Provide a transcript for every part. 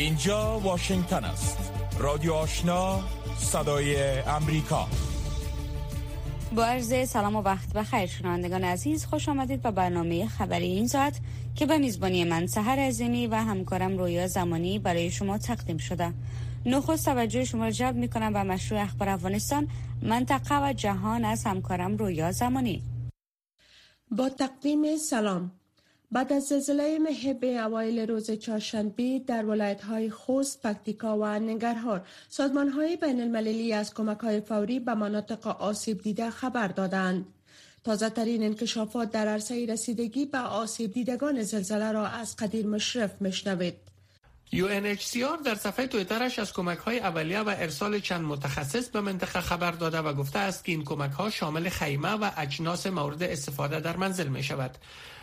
اینجا واشنگتن است. رادیو آشنا صدای امریکا. با عرض سلام و وقت بخیر شنوندگان عزیز خوش آمدید به برنامه خبری این ساعت که به میزبانی من سهر عظیمی و همکارم رویا زمانی برای شما تقدیم شده. نخست توجه شما را جلب می‌کنم به مشروع اخبار افغانستان منطقه و جهان از همکارم رویا زمانی. با تقدیم سلام. بعد از زلزله محب اوایل روز چهارشنبه در ولایت های خوست، پکتیکا و ننگرهار سازمان های بین المللی از کمک های فوری به مناطق آسیب دیده خبر دادند. تازه ترین انکشافات در عرصه رسیدگی به آسیب دیدگان زلزله را از قدیر مشرف مشنوید. UNHCR در صفحه تویترش از کمک های اولیه و ارسال چند متخصص به منطقه خبر داده و گفته است که این کمک ها شامل خیمه و اجناس مورد استفاده در منزل می شود.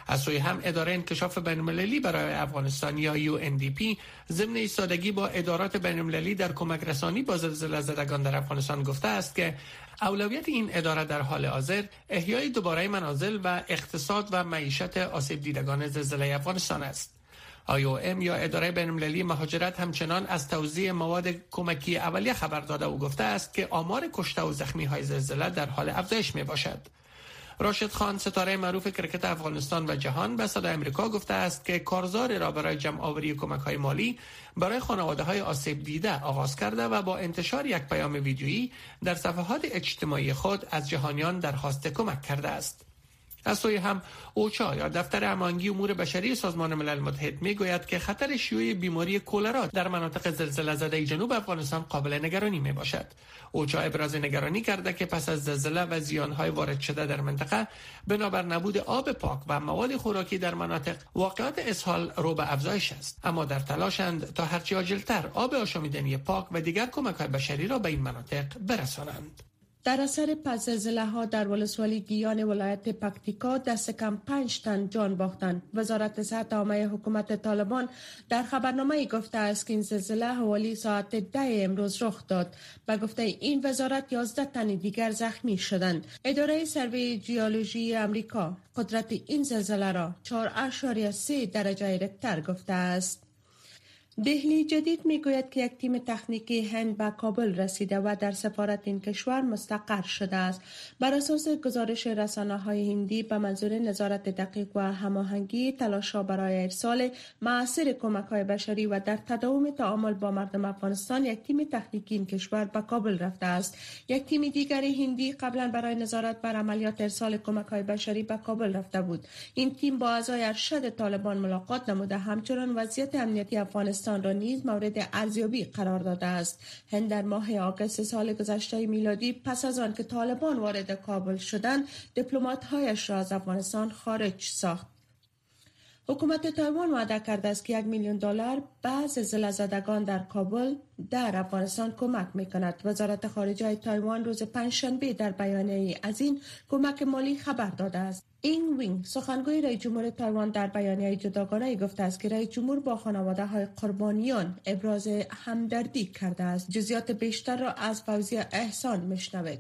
از سوی هم اداره انکشاف بینالمللی برای افغانستان یا UNDP ضمن ایستادگی با ادارات بینالمللی در کمک رسانی با زلزله زدگان در افغانستان گفته است که اولویت این اداره در حال حاضر احیای دوباره منازل و اقتصاد و معیشت آسیب دیدگان زلزله افغانستان است. IOM یا اداره بینالمللی مهاجرت همچنان از توزیع مواد کمکی اولیه خبر داده و گفته است که آمار کشته و زخمی های زلزله در حال افزایش می باشد. راشد خان ستاره معروف کرکت افغانستان و جهان به صدای امریکا گفته است که کارزار را برای جمع آوری کمک های مالی برای خانواده های آسیب دیده آغاز کرده و با انتشار یک پیام ویدیویی در صفحات اجتماعی خود از جهانیان درخواست کمک کرده است. از سوی هم اوچا. یا دفتر امانگی امور بشری سازمان ملل متحد می گوید که خطر شیوع بیماری کولرا در مناطق زلزله زده جنوب افغانستان قابل نگرانی می باشد اوچا ابراز نگرانی کرده که پس از زلزله و زیانهای وارد شده در منطقه بنابر نبود آب پاک و مواد خوراکی در مناطق واقعات اسهال رو به افزایش است. اما در تلاشند تا هرچی عاجلتر آب آشامیدنی پاک و دیگر کمک بشری را به این مناطق برسانند. در اثر پس زلزله ها در ولسوالی گیان ولایت پکتیکا دست کم پنج تن جان باختند وزارت صحت عامه حکومت طالبان در خبرنامه گفته است که این زلزله حوالی ساعت ده امروز رخ داد به گفته این وزارت 11 تن دیگر زخمی شدند. اداره سروی جیولوژی امریکا قدرت این زلزله را 4.3 درجه رکتر گفته است. دهلی جدید می‌گوید که یک تیم تکنیکی هند به کابل رسیده و در سفارت این کشور مستقر شده است. بر اساس گزارش رسانه های هندی به منظور نظارت دقیق و هماهنگی تلاشا برای ارسال معاصر کمک های بشری و در تداوم تعامل با مردم افغانستان یک تیم تکنیکی این کشور به کابل رفته است. یک تیم دیگر هندی قبلا برای نظارت بر عملیات ارسال کمک های بشری به کابل رفته بود. این تیم با اعضای ارشد طالبان ملاقات نموده. همچنان وضعیت امنیتی افغانستان افغانستان را نیز مورد ارزیابی قرار داده است هند در ماه آگوست سال گذشته میلادی پس از آن که طالبان وارد کابل شدند هایش را از افغانستان خارج ساخت حکومت تایوان وعده کرده است که یک میلیون دلار به زلزله زدگان در کابل در افغانستان کمک می کند. وزارت خارجه تایوان روز پنجشنبه در بیانیه از این کمک مالی خبر داده است. این وینگ سخنگوی رئیس جمهور تایوان در بیانیه جداگانه گفته است که رئیس جمهور با خانواده های قربانیان ابراز همدردی کرده است. جزیات بیشتر را از فوزی احسان میشنوید.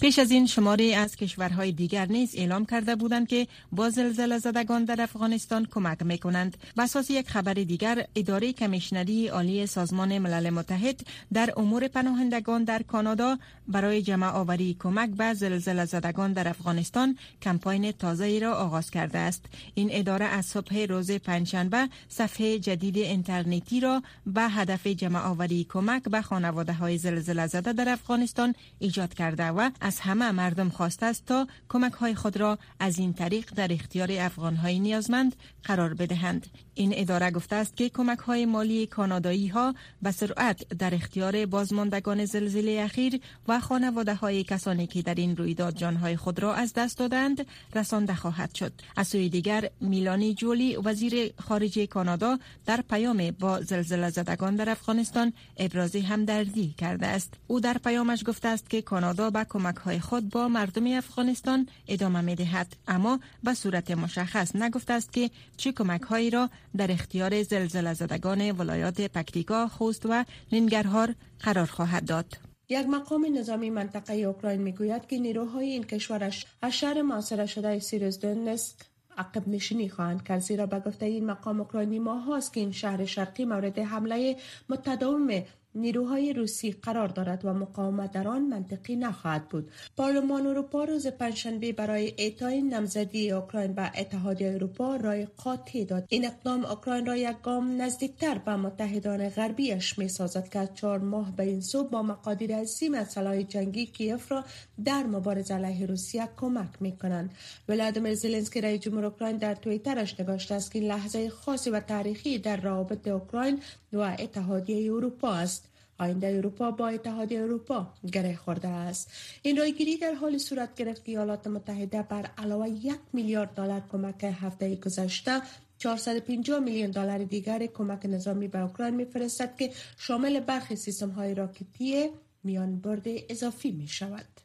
پیش از این شماری از کشورهای دیگر نیز اعلام کرده بودند که با زلزله زدگان در افغانستان کمک می کنند. به اساس یک خبر دیگر اداره کمیشنری عالی سازمان ملل متحد در امور پناهندگان در کانادا برای جمع آوری کمک به زلزله زدگان در افغانستان کمپاین تازه را آغاز کرده است. این اداره از صبح روز پنجشنبه صفحه جدید اینترنتی را به هدف جمع آوری کمک به خانواده های زلزله زده در افغانستان ایجاد کرده و از همه مردم خواسته است تا کمک های خود را از این طریق در اختیار افغان های نیازمند قرار بدهند. این اداره گفته است که کمک های مالی کانادایی ها به سرعت در اختیار بازماندگان زلزله اخیر و خانواده های کسانی که در این رویداد جانهای خود را از دست دادند رسانده خواهد شد. از سوی دیگر میلانی جولی وزیر خارجه کانادا در پیام با زلزله زدگان در افغانستان ابراز همدردی کرده است. او در پیامش گفته است که کانادا به کمک های خود با مردم افغانستان ادامه می دهد اما به صورت مشخص نگفته است که چه کمک هایی را در اختیار زلزله زدگان ولایات پکتیکا، خوست و لنگرهار قرار خواهد داد. یک مقام نظامی منطقه اوکراین می‌گوید که نیروهای این کشورش از شهر معاصره شده سیروزدونسک عقب نشینی خواهند کرد زیرا به گفته این مقام اوکراینی ماه هاست که این شهر شرقی مورد حمله متداوم نیروهای روسی قرار دارد و مقاومت در آن منطقی نخواهد بود. پارلمان اروپا روز پنجشنبه برای اعطای نامزدی اوکراین به اتحادیه اروپا رای قاطع داد. این اقدام اوکراین را یک گام نزدیکتر به متحدان غربیش می سازد که چهار ماه به این سو با مقادیر عظیم از سلاح جنگی کیف را در مبارزه علیه روسیه کمک می کنند ولادیمیر زلنسکی رئیس جمهور اوکراین در توییترش نگاشته است که لحظه خاصی و تاریخی در روابط اوکراین و اتحادیه اروپا است. آینده اروپا با اتحادیه اروپا گره خورده است این رایگیری در حال صورت گرفت که ایالات متحده بر علاوه یک میلیارد دلار کمک هفته گذشته 450 میلیون دلار دیگر کمک نظامی به اوکراین میفرستد که شامل برخی سیستم های راکتی میان برد اضافی می شود.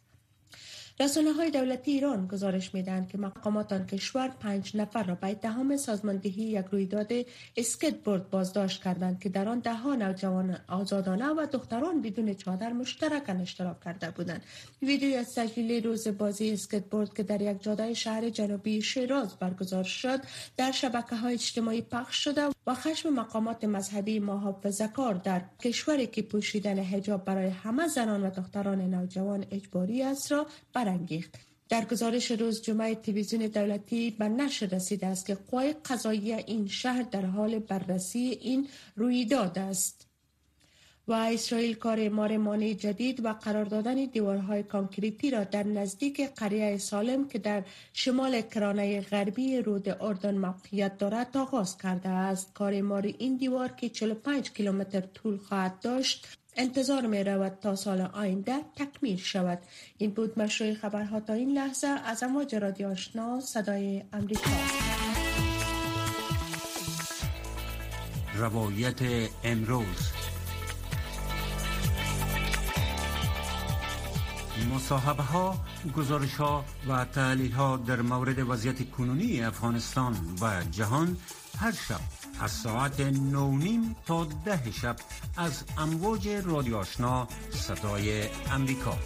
رسانه های دولتی ایران گزارش می‌دهند که مقامات آن کشور پنج نفر را به اتهام سازماندهی یک رویداد اسکت بورد بازداشت کردند که در آن ده ها نوجوان آزادانه و دختران بدون چادر مشترکاً اشتراک کرده بودند. ویدیوی از تجلیل روز بازی اسکت بورد که در یک جاده شهر جنوبی شیراز برگزار شد در شبکه های اجتماعی پخش شده و خشم مقامات مذهبی محافظه‌کار در کشوری که پوشیدن حجاب برای همه زنان و دختران نوجوان اجباری است را برانگیخت. در گزارش روز جمعه تلویزیون دولتی به نشر رسیده است که قوای قضایی این شهر در حال بررسی این رویداد است. و اسرائیل کار مارمانی جدید و قرار دادن دیوارهای کانکریتی را در نزدیک قریه سالم که در شمال کرانه غربی رود اردن موقعیت دارد آغاز کرده است. کار مار این دیوار که 45 کیلومتر طول خواهد داشت انتظار می رود تا سال آینده تکمیل شود. این بود مشروع خبرها تا این لحظه. از امواج رادیو آشنا صدای امریکا. روایت امروز. مصاحبه ها، گزارش ها و تحلیل ها در مورد وضعیت کنونی افغانستان و جهان هر شب. از ساعت نونیم تا ده شب از امواج رادیو آشنا صدای امریکا.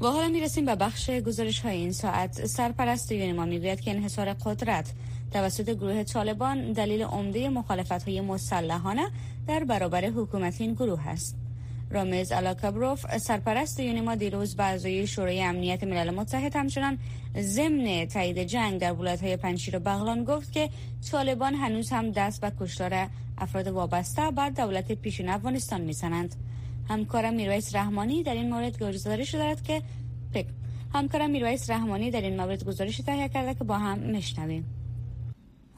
و حالا می‌رسیم به بخش گزارش های این ساعت. سرپرست یونما می‌گوید که انحصار قدرت توسط گروه طالبان دلیل عمده مخالفت های مسلحانه در برابر حکومت این گروه است. رامز الاکبروف سرپرست یونیما دیروز به اعضای شورای امنیت ملل متحد همچنان ضمن تایید جنگ در ولایت های پنشیر و بغلان گفت که طالبان هنوز هم دست به کشتار افراد وابسته بر دولت پیشین افغانستان می‌زنند. همکارم میرویس رحمانی در این مورد گزارش دارد که همکارم میرویس رحمانی در این مورد گزارش تهیه کرده که با هم میشنویم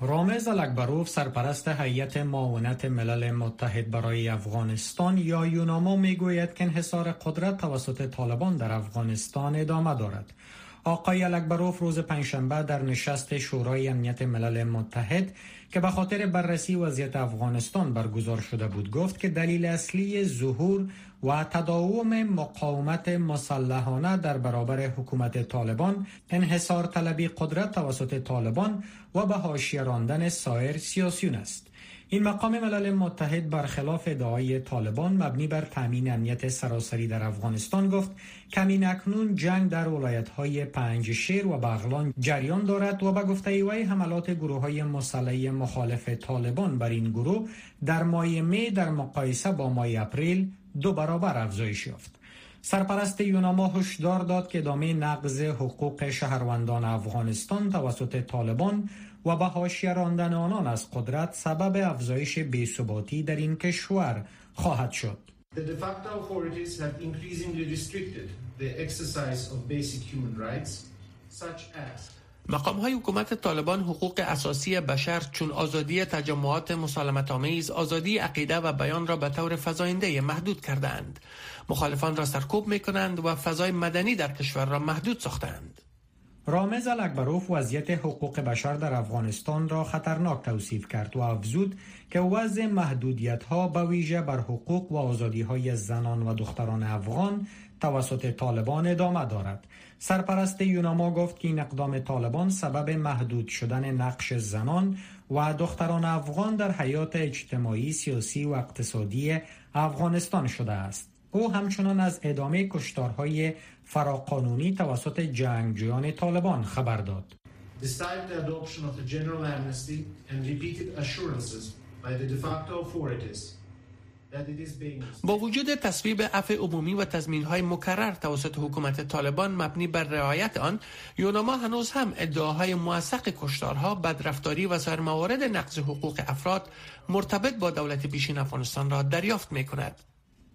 رامز الکبروف سرپرست هیئت معاونت ملل متحد برای افغانستان یا یوناما می‌گوید که انحصار قدرت توسط طالبان در افغانستان ادامه دارد. آقای الکبروف روز پنجشنبه در نشست شورای امنیت ملل متحد که به خاطر بررسی وضعیت افغانستان برگزار شده بود گفت که دلیل اصلی ظهور و تداوم مقاومت مسلحانه در برابر حکومت طالبان انحصار طلبی قدرت توسط طالبان و به حاشیه راندن سایر سیاسیون است. این مقام ملل متحد برخلاف ادعای طالبان مبنی بر تامین امنیت سراسری در افغانستان گفت کمین اکنون جنگ در ولایت های پنج شیر و بغلان جریان دارد و به گفته وی حملات گروه های مسلح مخالف طالبان بر این گروه در ماه می در مقایسه با ماه اپریل دو برابر افزایش یافت. سرپرست یوناما هشدار داد که ادامه نقض حقوق شهروندان افغانستان توسط طالبان و به حاشیه راندن آنان از قدرت سبب افزایش بی‌ثباتی در این کشور خواهد شد. The de facto authorities have increasingly restricted the exercise of basic human rights such as مقام های حکومت طالبان حقوق اساسی بشر چون آزادی تجمعات مسالمت آمیز، آزادی عقیده و بیان را به طور فزاینده محدود کردند. مخالفان را سرکوب می کنند و فضای مدنی در کشور را محدود ساختند. رامز الاکبروف وضعیت حقوق بشر در افغانستان را خطرناک توصیف کرد و افزود که وضع محدودیت ها به ویژه بر حقوق و آزادی های زنان و دختران افغان توسط طالبان ادامه دارد. سرپرست یوناما گفت که این اقدام طالبان سبب محدود شدن نقش زنان و دختران افغان در حیات اجتماعی، سیاسی و اقتصادی افغانستان شده است. او همچنان از ادامه کشتارهای فراقانونی توسط جنگجویان طالبان خبر داد. Despite the adoption of the general amnesty and repeated assurances by the de facto authorities با وجود تصویب عفو عمومی و تضمین های مکرر توسط حکومت طالبان مبنی بر رعایت آن یوناما هنوز هم ادعاهای موثق کشتارها بدرفتاری و سایر موارد نقض حقوق افراد مرتبط با دولت پیشین افغانستان را دریافت می کند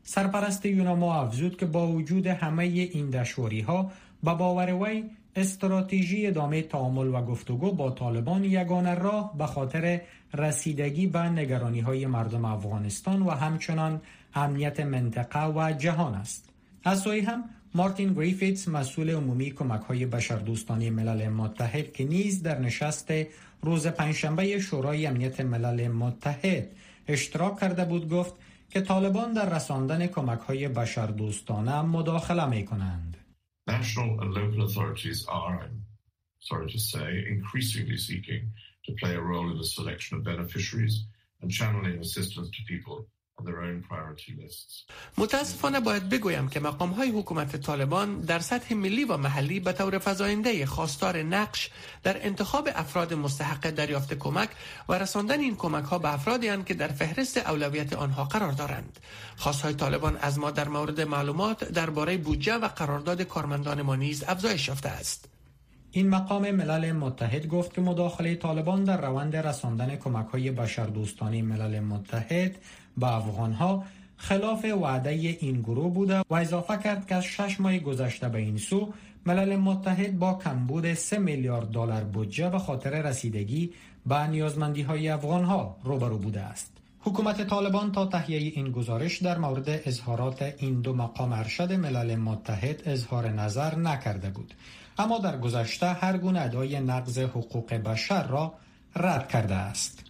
سرپرست یوناما افزود که با وجود همه این دشواری ها به باور وی استراتژی ادامه تعامل و گفتگو با طالبان یگانه راه به خاطر رسیدگی به نگرانی های مردم افغانستان و همچنان امنیت منطقه و جهان است. از سوی هم مارتین گریفیتس مسئول عمومی کمک های بشردوستانی ملل متحد که نیز در نشست روز پنجشنبه شورای امنیت ملل متحد اشتراک کرده بود گفت که طالبان در رساندن کمک های بشردوستانه مداخله می کنند. sorry to say, play a role in the selection of beneficiaries and channeling assistance to people متاسفانه باید بگویم که مقام های حکومت طالبان در سطح ملی و محلی به طور فضاینده خواستار نقش در انتخاب افراد مستحق دریافت کمک و رساندن این کمک ها به افرادی که در فهرست اولویت آنها قرار دارند. های طالبان از ما در مورد معلومات درباره بودجه و قرارداد کارمندان ما نیز افزایش یافته است. این مقام ملل متحد گفت که مداخله طالبان در روند رساندن کمک های بشردوستانی ملل متحد به افغانها خلاف وعده این گروه بوده و اضافه کرد که از شش ماه گذشته به این سو ملل متحد با کمبود 3 میلیارد دلار بودجه به خاطر رسیدگی به نیازمندی های افغان ها روبرو بوده است. حکومت طالبان تا تهیه این گزارش در مورد اظهارات این دو مقام ارشد ملل متحد اظهار نظر نکرده بود اما در گذشته هر گونه ادای نقض حقوق بشر را رد کرده است.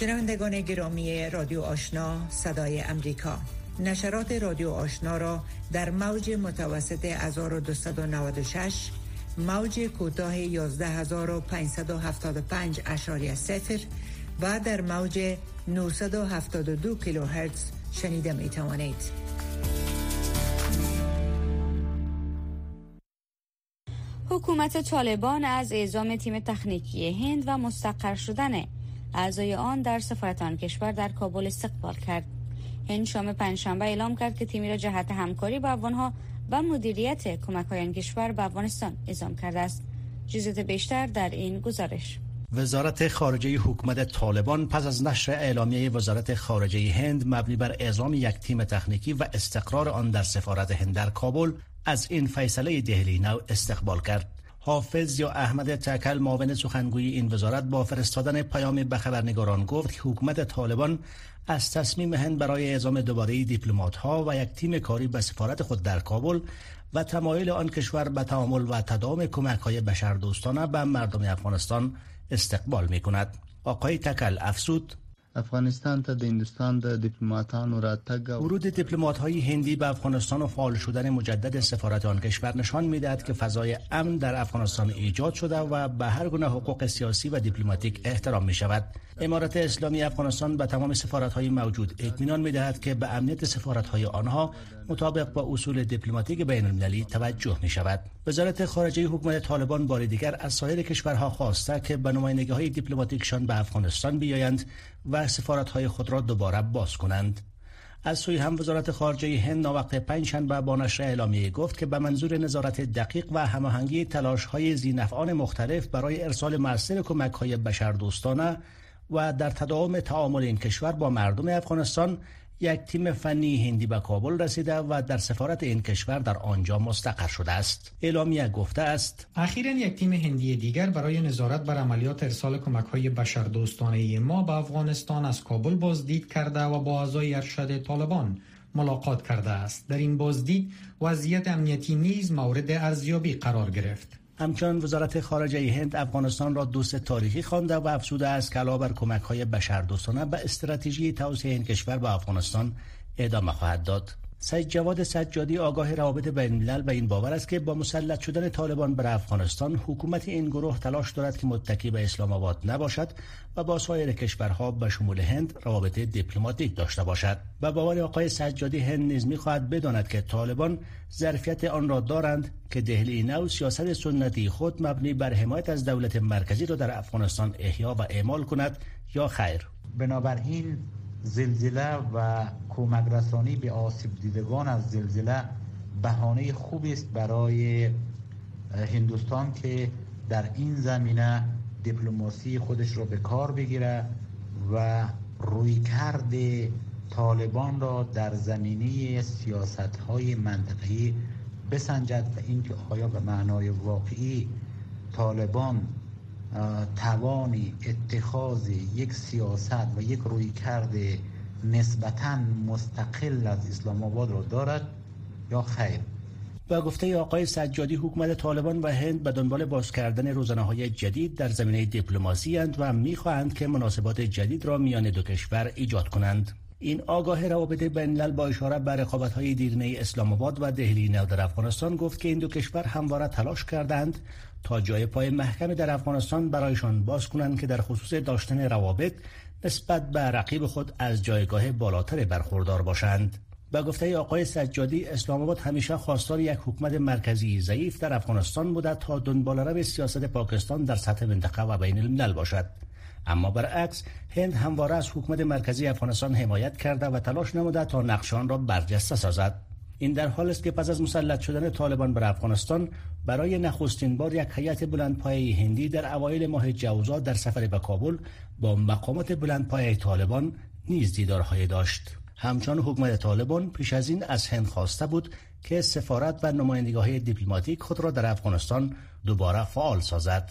شنوندگان گرامی رادیو آشنا صدای امریکا نشرات رادیو آشنا را در موج متوسط 1296 موج کوتاه 11575 اشاری سفر و در موج 972 کیلوهرتز شنیده می توانید. حکومت طالبان از اعزام تیم تکنیکی هند و مستقر شدن اعضای آن در سفارت آن کشور در کابل استقبال کرد. هند شام پنجشنبه اعلام کرد که تیمی را جهت همکاری با افغانها و مدیریت کمک های کشور به افغانستان اعزام کرده است. جزئیات بیشتر در این گزارش. وزارت خارجه حکومت طالبان پس از نشر اعلامیه وزارت خارجه هند مبنی بر اعزام یک تیم تکنیکی و استقرار آن در سفارت هند در کابل از این فیصله دهلی نو استقبال کرد. حافظ ضیا احمد تکل معاون سخنگوی این وزارت با فرستادن پیام به خبرنگاران گفت که حکومت طالبان از تصمیم هند برای اعزام دوباره دیپلمات ها و یک تیم کاری به سفارت خود در کابل و تمایل آن کشور به تعامل و تداوم کمک های بشردوستانه به مردم افغانستان استقبال می کند. آقای تکل افسود افغانستان ته د هندستان د دیپلماتانو راتګ ورود دیپلمات های هندی به افغانستان و فعال شدن مجدد سفارت آن کشور نشان می‌دهد که فضای امن در افغانستان ایجاد شده و به هر گونه حقوق سیاسی و دیپلماتیک احترام می شود امارت اسلامی افغانستان به تمام سفارت های موجود اطمینان می دهد که به امنیت سفارت های آنها مطابق با اصول دیپلماتیک بین المللی توجه می شود وزارت خارجه حکومت طالبان بار دیگر از سایر کشورها خواسته که به نمایندگی های دیپلماتیکشان به افغانستان بیایند و سفارت های خود را دوباره باز کنند. از سوی هم وزارت خارجه هند ناوقت پنجشنبه با نشر اعلامیه گفت که به منظور نظارت دقیق و هماهنگی تلاش های زینفعان مختلف برای ارسال کمک های بشردوستانه و در تداوم تعامل این کشور با مردم افغانستان یک تیم فنی هندی به کابل رسیده و در سفارت این کشور در آنجا مستقر شده است. اعلامیه گفته است. اخیرا یک تیم هندی دیگر برای نظارت بر عملیات ارسال کمک های بشردوستانه ما به افغانستان از کابل بازدید کرده و با اعضای ارشد طالبان ملاقات کرده است. در این بازدید وضعیت امنیتی نیز مورد ارزیابی قرار گرفت. همچنان وزارت خارجه هند افغانستان را دوست تاریخی خوانده و افزوده که علاوه بر کمک های بشردوستانه به استراتژی توسعه این کشور به افغانستان ادامه خواهد داد. سید جواد سجادی آگاه روابط بین الملل به این باور است که با مسلط شدن طالبان بر افغانستان حکومت این گروه تلاش دارد که متکی به اسلام آباد نباشد و با سایر کشورها به شمول هند روابط دیپلماتیک داشته باشد. و باور آقای سجادی هند نیز می‌خواهد بداند که طالبان ظرفیت آن را دارند که دهلی نو سیاست سنتی خود مبنی بر حمایت از دولت مرکزی را در افغانستان احیا و اعمال کند. یا خیر. بنابراین زلزله و کمک رسانی به آسیب دیدگان از زلزله بهانه خوبی است برای هندوستان که در این زمینه دیپلماسی خودش را به کار بگیره و روی کرده طالبان را در زمینه سیاست های منطقی بسنجد و اینکه آیا به معنای واقعی طالبان توانی اتخاذ یک سیاست و یک روی کرده نسبتا مستقل از اسلام آباد را دارد یا خیر؟ با گفته آقای سجادی حکومت طالبان و هند به دنبال باز کردن روزنه های جدید در زمینه دیپلماسی اند و می‌خواهند که مناسبات جدید را میان دو کشور ایجاد کنند. این آگاه روابط بین با اشاره به رقابت های دیرینه اسلام آباد و دهلی نو در افغانستان گفت که این دو کشور همواره تلاش کردند تا جای پای محکمی در افغانستان برایشان باز کنند که در خصوص داشتن روابط نسبت به رقیب خود از جایگاه بالاتر برخوردار باشند. به گفته آقای سجادی اسلام آباد همیشه خواستار یک حکومت مرکزی ضعیف در افغانستان بوده تا دنبال رو سیاست پاکستان در سطح منطقه و بین الملل باشد اما برعکس هند همواره از حکومت مرکزی افغانستان حمایت کرده و تلاش نموده تا نقشان را برجسته سازد. این در حال است که پس از مسلط شدن طالبان بر افغانستان برای نخستین بار یک هیئت بلندپایه هندی در اوایل ماه جوزا در سفر به کابل با مقامات بلندپایه طالبان نیز دیدارهای داشت. همچنان حکومت طالبان پیش از این از هند خواسته بود که سفارت و نمایندگاه دیپلماتیک خود را در افغانستان دوباره فعال سازد.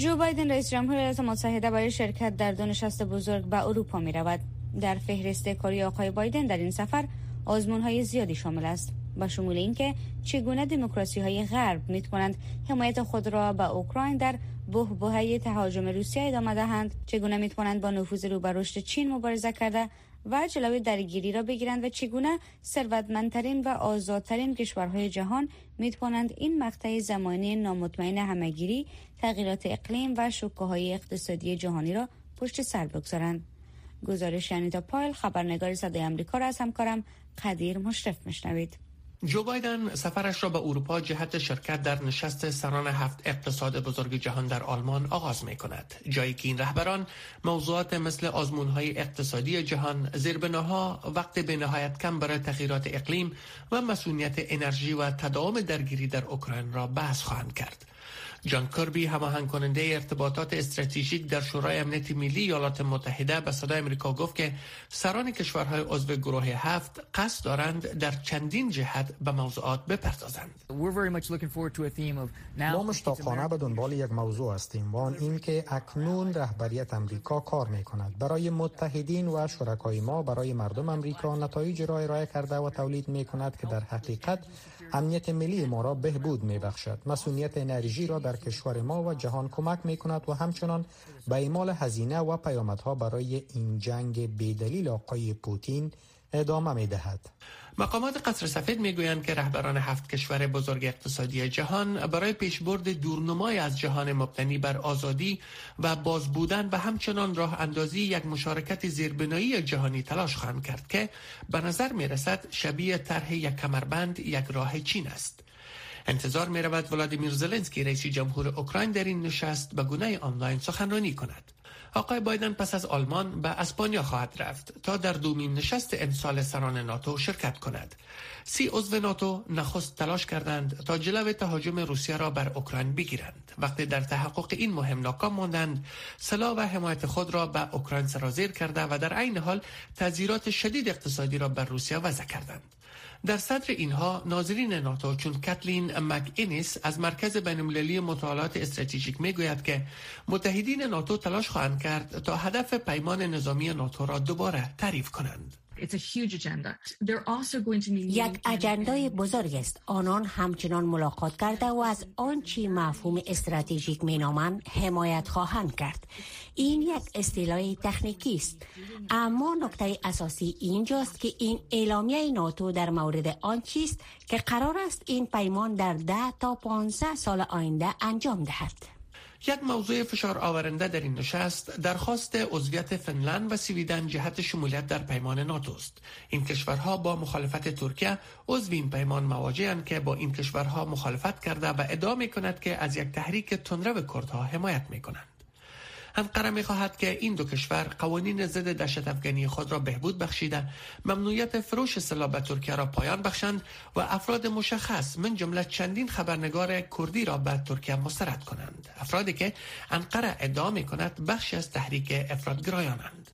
جو بایدن رئیس جمهور ایالات متحده برای شرکت در دو نشست بزرگ به اروپا می رود. در فهرست کاری آقای بایدن در این سفر آزمون های زیادی شامل است. با شمول اینکه چگونه دموکراسی های غرب می کنند حمایت خود را به اوکراین در بحبوحه تهاجم روسیه ادامه دهند؟ چگونه می کنند با نفوذ رو به رشد چین مبارزه کرده؟ و جلوی درگیری را بگیرند و چگونه ثروتمندترین و آزادترین کشورهای جهان می‌توانند این مقطع زمانی نامطمئن همگیری تغییرات اقلیم و های اقتصادی جهانی را پشت سر بگذارند. گزارش انیتا پایل خبرنگار صدای آمریکا را از همکارم قدیر مشرف مشنوید جو بایدن سفرش را به اروپا جهت شرکت در نشست سران هفت اقتصاد بزرگ جهان در آلمان آغاز می کند جایی که این رهبران موضوعات مثل آزمون های اقتصادی جهان زیربناها وقت به نهایت کم برای تغییرات اقلیم و مسئولیت انرژی و تداوم درگیری در اوکراین را بحث خواهند کرد. جان کربی هماهنگ کننده ارتباطات استراتژیک در شورای امنیت ملی ایالات متحده به صدای امریکا گفت که سران کشورهای عضو گروه هفت قصد دارند در چندین جهت به موضوعات بپردازند. ما مشتاقانه به دنبال یک موضوع هستیم و آن این که اکنون رهبریت امریکا کار می کند برای متحدین و شرکای ما برای مردم امریکا نتایج را ارائه کرده و تولید می کند که در حقیقت امنیت ملی ما را بهبود می بخشد مسئولیت انرژی را در کشور ما و جهان کمک می کند و همچنان به ایمال هزینه و پیامدها برای این جنگ بدلیل آقای پوتین ادامه می دهد. مقامات قصر سفید می‌گویند که رهبران هفت کشور بزرگ اقتصادی جهان برای پیشبرد دورنمای از جهان مبتنی بر آزادی و باز بودن و همچنان راه اندازی یک مشارکت زیربنایی جهانی تلاش خواهند کرد که به نظر می رسد شبیه طرح یک کمربند یک راه چین است انتظار می رود ولادیمیر زلنسکی رئیس جمهور اوکراین در این نشست به گونه آنلاین سخنرانی کند. آقای بایدن پس از آلمان به اسپانیا خواهد رفت تا در دومین نشست امسال سران ناتو شرکت کند. سی عضو ناتو نخست تلاش کردند تا جلو تهاجم روسیه را بر اوکراین بگیرند. وقتی در تحقق این مهم ناکام ماندند، سلاح و حمایت خود را به اوکراین سرازیر کرده و در عین حال تذیرات شدید اقتصادی را بر روسیه وضع کردند. در صدر اینها ناظرین ناتو چون کتلین مک اینیس از مرکز بینالمللی مطالعات استراتژیک می‌گوید که متحدین ناتو تلاش خواهند کرد تا هدف پیمان نظامی ناتو را دوباره تعریف کنند. یک اجندای بزرگ است. آنان همچنان ملاقات کرده و از آنچه مفهوم استراتژیک مینامند حمایت خواهند کرد. این یک اصطلاح تکنیکی است. اما نکته اساسی اینجاست که این اعلامیه ناتو در مورد آن چیست که قرار است این پیمان در ده تا 15 سال آینده انجام دهد. یک موضوع فشار آورنده در این نشست درخواست عضویت فنلند و سویدن جهت شمولیت در پیمان ناتو است. این کشورها با مخالفت ترکیه عضو این پیمان مواجهاند که با این کشورها مخالفت کرده و ادعا می کند که از یک تحریک تندرو کردها حمایت می کنند انقره می خواهد که این دو کشور قوانین ضد دهشت افغانی خود را بهبود بخشیده ممنوعیت فروش سلاح به ترکیه را پایان بخشند و افراد مشخص من جمله چندین خبرنگار کردی را به ترکیه مسترد کنند. افرادی که انقره ادعا می کند بخشی از تحریک افرادگرایانند.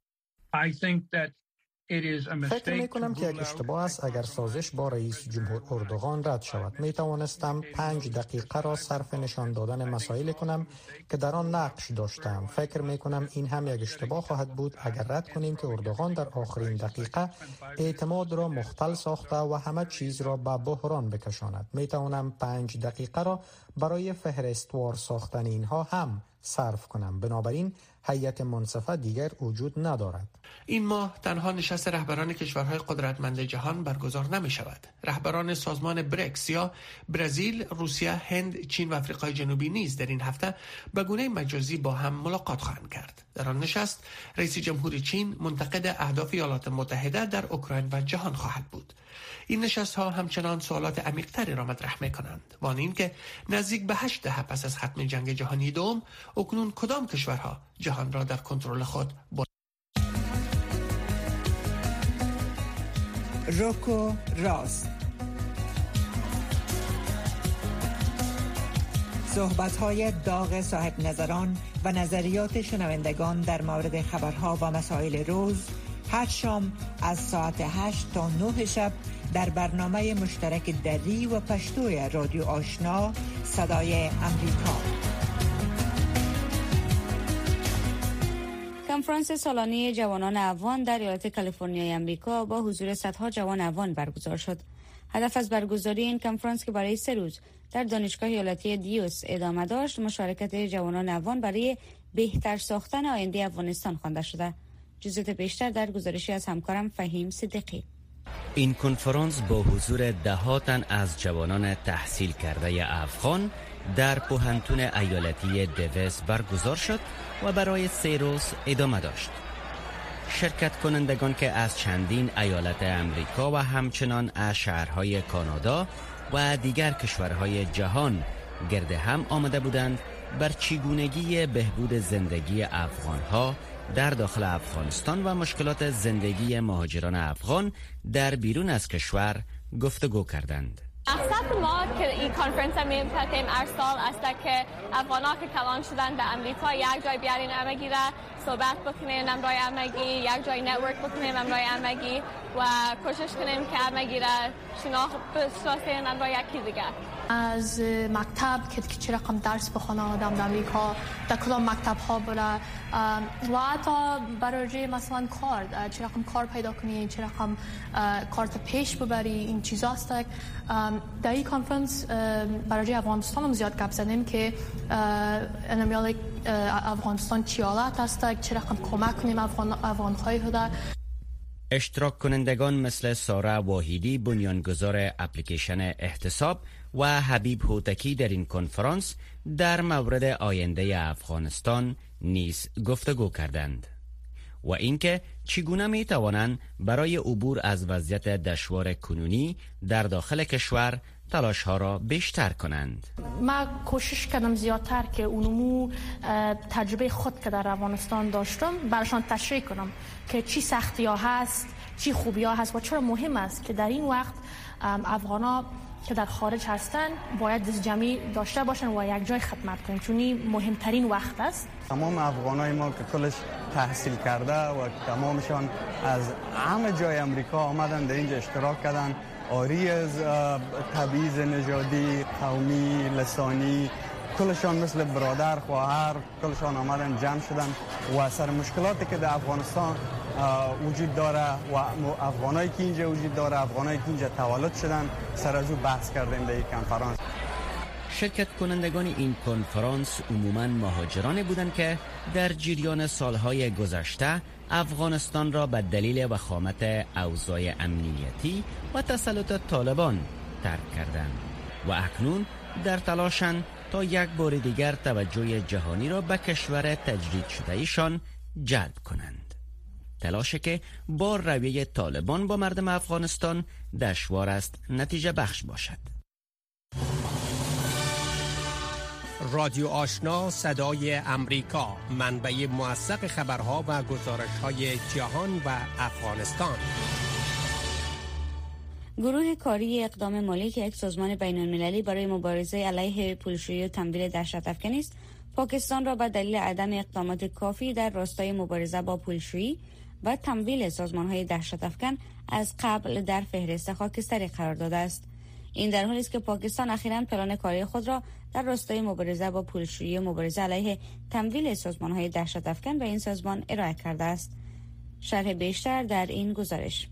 فکر می کنم که یک اشتباه است. اگر سازش با رئیس جمهور اردوغان رد شود می توانستم پنج دقیقه را صرف نشان دادن مسائل کنم که در آن نقش داشتم. فکر می کنم این هم یک اشتباه خواهد بود. اگر رد کنیم که اردوغان در آخرین دقیقه اعتماد را مختل ساخته و همه چیز را به بحران بکشاند. می توانم پنج دقیقه را برای فهرستوار ساختن اینها هم صرف کنم. بنابراین هیئت منصفه دیگر وجود ندارد. این ماه تنها نشست رهبران کشورهای قدرتمند جهان برگزار نمی شود رهبران سازمان برکس یا برزیل روسیه هند چین و آفریقای جنوبی نیز در این هفته به گونه مجازی با هم ملاقات خواهند کرد. در آن نشست رئیس جمهور چین منتقد اهداف ایالات متحده در اوکراین و جهان خواهد بود. این نشست ها همچنان سوالات عمیقتری را مطرح می کنند این که نزدیک به هشت دهه پس از ختم جنگ جهانی دوم اکنون کدام کشورها جهان را در کنترل خود برد روکو راست. صحبت های داغ صاحب نظران و نظریات شنوندگان در مورد خبرها و مسائل روز هر شام از ساعت 8 تا 9 شب در برنامه مشترک دری و پشتوی رادیو آشنا صدای امریکا کنفرانس سالانه جوانان افغان در ایالت کالیفرنیای امریکا با حضور صدها جوان افغان برگزار شد. هدف از برگزاری این کنفرانس که برای سه روز در دانشگاه ایالتی دیوس ادامه داشت مشارکت جوانان افغان برای بهتر ساختن آینده افغانستان خوانده شده. جزئیات بیشتر در گزارشی از همکارم فهیم صدیقی این کنفرانس با حضور دهاتن از جوانان تحصیل کرده افغان در پوهنتون ایالتی دویس برگزار شد و برای سه روز ادامه داشت. شرکت کنندگان که از چندین ایالت امریکا و همچنان از شهرهای کانادا و دیگر کشورهای جهان گرد هم آمده بودند بر چگونگی بهبود زندگی افغانها در داخل افغانستان و مشکلات زندگی مهاجران افغان در بیرون از کشور گفتگو کردند. مقصد ما که این کنفرانس می کردیم هر سال است که افغان ها که کلان شدن به امریکا یک جای بیارین همگی را صحبت بکنیم امرای همگی یک جای network بکنیم امرای همگی و کوشش کنیم که همگی را شناخت بشناسیم امرای یکی دیگه از مکتب که چه رقم درس بخونه آدم در امریکا در کدام مکتب ها بره و حتی برای مثلا کار چه رقم کار پیدا کنی چه رقم کارت پیش ببری این چیز است. در این کانفرنس برای افغانستان هم زیاد گپ زدیم که انمی حال افغانستان چی حالت است چه رقم کمک کنیم افغان افغانهای اشتراک کنندگان مثل سارا واحیدی بنیانگذار اپلیکیشن احتساب و حبیب هوتکی در این کنفرانس در مورد آینده افغانستان نیز گفتگو کردند و اینکه چگونه می توانند برای عبور از وضعیت دشوار کنونی در داخل کشور تلاش ها را بیشتر کنند. من کوشش کردم زیادتر که اونمو تجربه خود که در افغانستان داشتم برشان تشریح کنم که چی سختی ها هست چی خوبی ها هست و چرا مهم است که در این وقت افغان که در خارج هستن باید دست جمعی داشته باشن و یک جای خدمت کنن. چون مهمترین وقت است. تمام افغانای ما که کلش تحصیل کرده و تمامشان از همه جای امریکا آمدن در اینجا اشتراک کردن. آری از تبعیض نژادی قومی لسانی کلشان مثل برادر خواهر کلشان آمدن جمع شدن. و سر مشکلاتی که در افغانستان وجود داره و افغانایی که اینجا وجود داره افغانایی که اینجا تولد شدن سر از او بحث کردیم در این کنفرانس. شرکت کنندگان این کنفرانس عموما مهاجرانی بودند که در جریان سالهای گذشته افغانستان را به دلیل وخامت اوضاع امنیتی و تسلط طالبان ترک کردند و اکنون در تلاشند تا یک بار دیگر توجه جهانی را به کشور تجدید شده ایشان جلب کنند. تلاشه که با رویه طالبان با مردم افغانستان دشوار است. نتیجه بخش باشد. رادیو آشنا صدای امریکا. منبع موثق خبرها و گزارش های جهان و افغانستان. گروه کاری اقدام مالی که یک سازمان بین المللی برای مبارزه علیه پولشویی و تمویل دهشت افکنی است پاکستان را به دلیل عدم اقدامات کافی در راستای مبارزه با پولشویی و تمویل سازمان های دهشت افکن از قبل در فهرست خاکستری قرار داده است. این در حالی است که پاکستان اخیرا پلان کاری خود را در راستای مبارزه با پولشویی و مبارزه علیه تمویل سازمان های دهشت افکن به این سازمان ارائه کرده است. شرح بیشتر در این گزارش.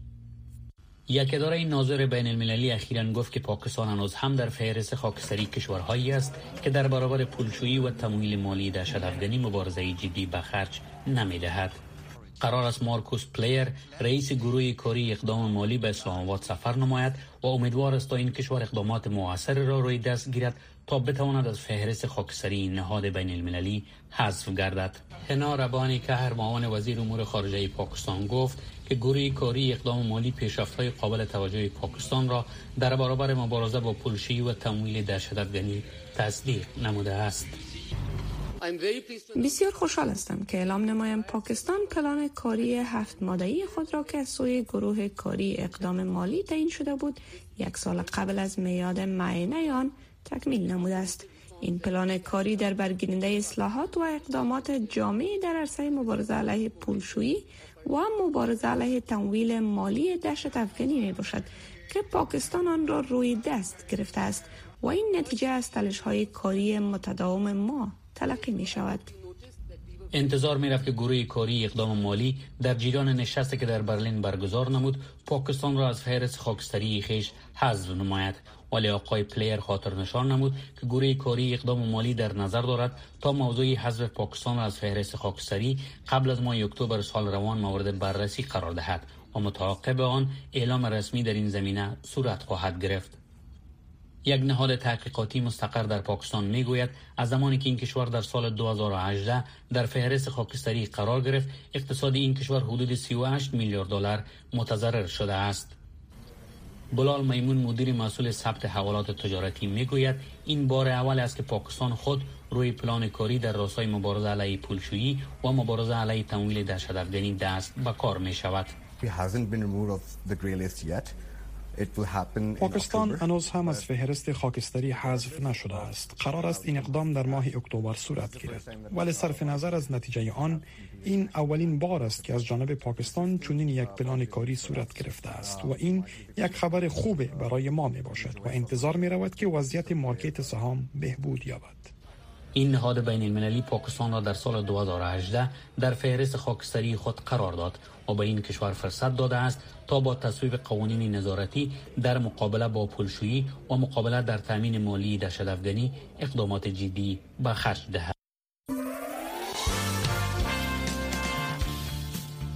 یک اداره ناظر بین المللی اخیرا گفت که پاکستان هنوز هم در فهرست خاکستری کشورهایی است که در برابر پولشویی و تمویل مالی دهشت افغانی مبارزه جدی به خرج نمی‌دهد. قرار است مارکوس پلیر رئیس گروه کاری اقدام مالی به اسلام آباد سفر نماید و امیدوار است تا این کشور اقدامات موثر را روی دست گیرد تا بتواند از فهرست خاکستری نهاد بین المللی حذف گردد. هنا ربانی که هر معاون وزیر امور خارجه پاکستان گفت که گروه کاری اقدام مالی پیشرفت‌های قابل توجه پاکستان را در برابر مبارزه با پولشی و تمویل دهشتافغانی تصدیق نموده است. بسیار خوشحال هستم که اعلام نمایم پاکستان پلان کاری هفت مادهی خود را که سوی گروه کاری اقدام مالی تعیین شده بود یک سال قبل از میاد معینه آن تکمیل نموده است. این پلان کاری در برگیرنده اصلاحات و اقدامات جامعی در عرصه مبارزه علیه پولشویی و مبارزه علیه تمویل مالی دهشت افغانی می باشد که پاکستان آن را روی دست گرفته است و این نتیجه از تلش های کاری متداوم ما تلقی می شود. انتظار می رفت که گروه کاری اقدام مالی در جریان نشستی که در برلین برگزار نمود پاکستان را از فهرست خاکستری خیش حذف نماید ولی آقای پلیر خاطر نشان نمود که گروه کاری اقدام مالی در نظر دارد تا موضوع حذف پاکستان را از فهرست خاکستری قبل از ماه اکتبر سال روان مورد بررسی قرار دهد و متعاقب آن اعلام رسمی در این زمینه صورت خواهد گرفت یک نهاد تحقیقاتی مستقر در پاکستان می گوید از زمانی که این کشور در سال 2018 در فهرست خاکستری قرار گرفت اقتصاد این کشور حدود 38 میلیارد دلار متضرر شده است بلال میمون مدیر مسئول ثبت حوالات تجارتی می‌گوید این بار اول است که پاکستان خود روی پلان کاری در راستای مبارزه علیه پولشویی و مبارزه علیه تمویل دهشت افغانی دست به کار می شود. پاکستان هنوز هم از فهرست خاکستری حذف نشده است قرار است این اقدام در ماه اکتبر صورت گیرد ولی صرف نظر از نتیجه آن این اولین بار است که از جانب پاکستان چنین یک پلان کاری صورت گرفته است و این یک خبر خوبه برای ما می باشد و انتظار می رود که وضعیت مارکت سهام بهبود یابد این نهاد بین المللی پاکستان را در سال 2018 در فهرست خاکستری خود قرار داد و به این کشور فرصت داده است تا با تصویب قوانین نظارتی در مقابله با پولشویی و مقابله در تامین مالی دهشت افغانی اقدامات جدی به خرج دهد.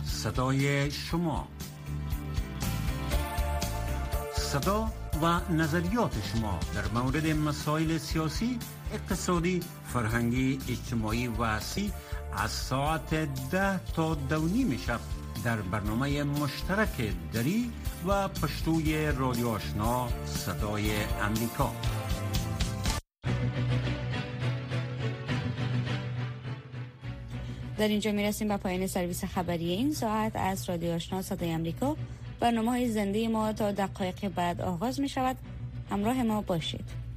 صدای شما. صدا و نظریات شما در مورد مسائل سیاسی اقتصادی فرهنگی اجتماعی و سی از ساعت ده تا دو نیم شب. در برنامه مشترک دری و پشتوی رادیو آشنا صدای امریکا. در اینجا می رسیم به پایان سرویس خبری این ساعت از رادیو آشنا صدای امریکا. برنامه های زنده ما تا دقایق بعد آغاز می شود همراه ما باشید.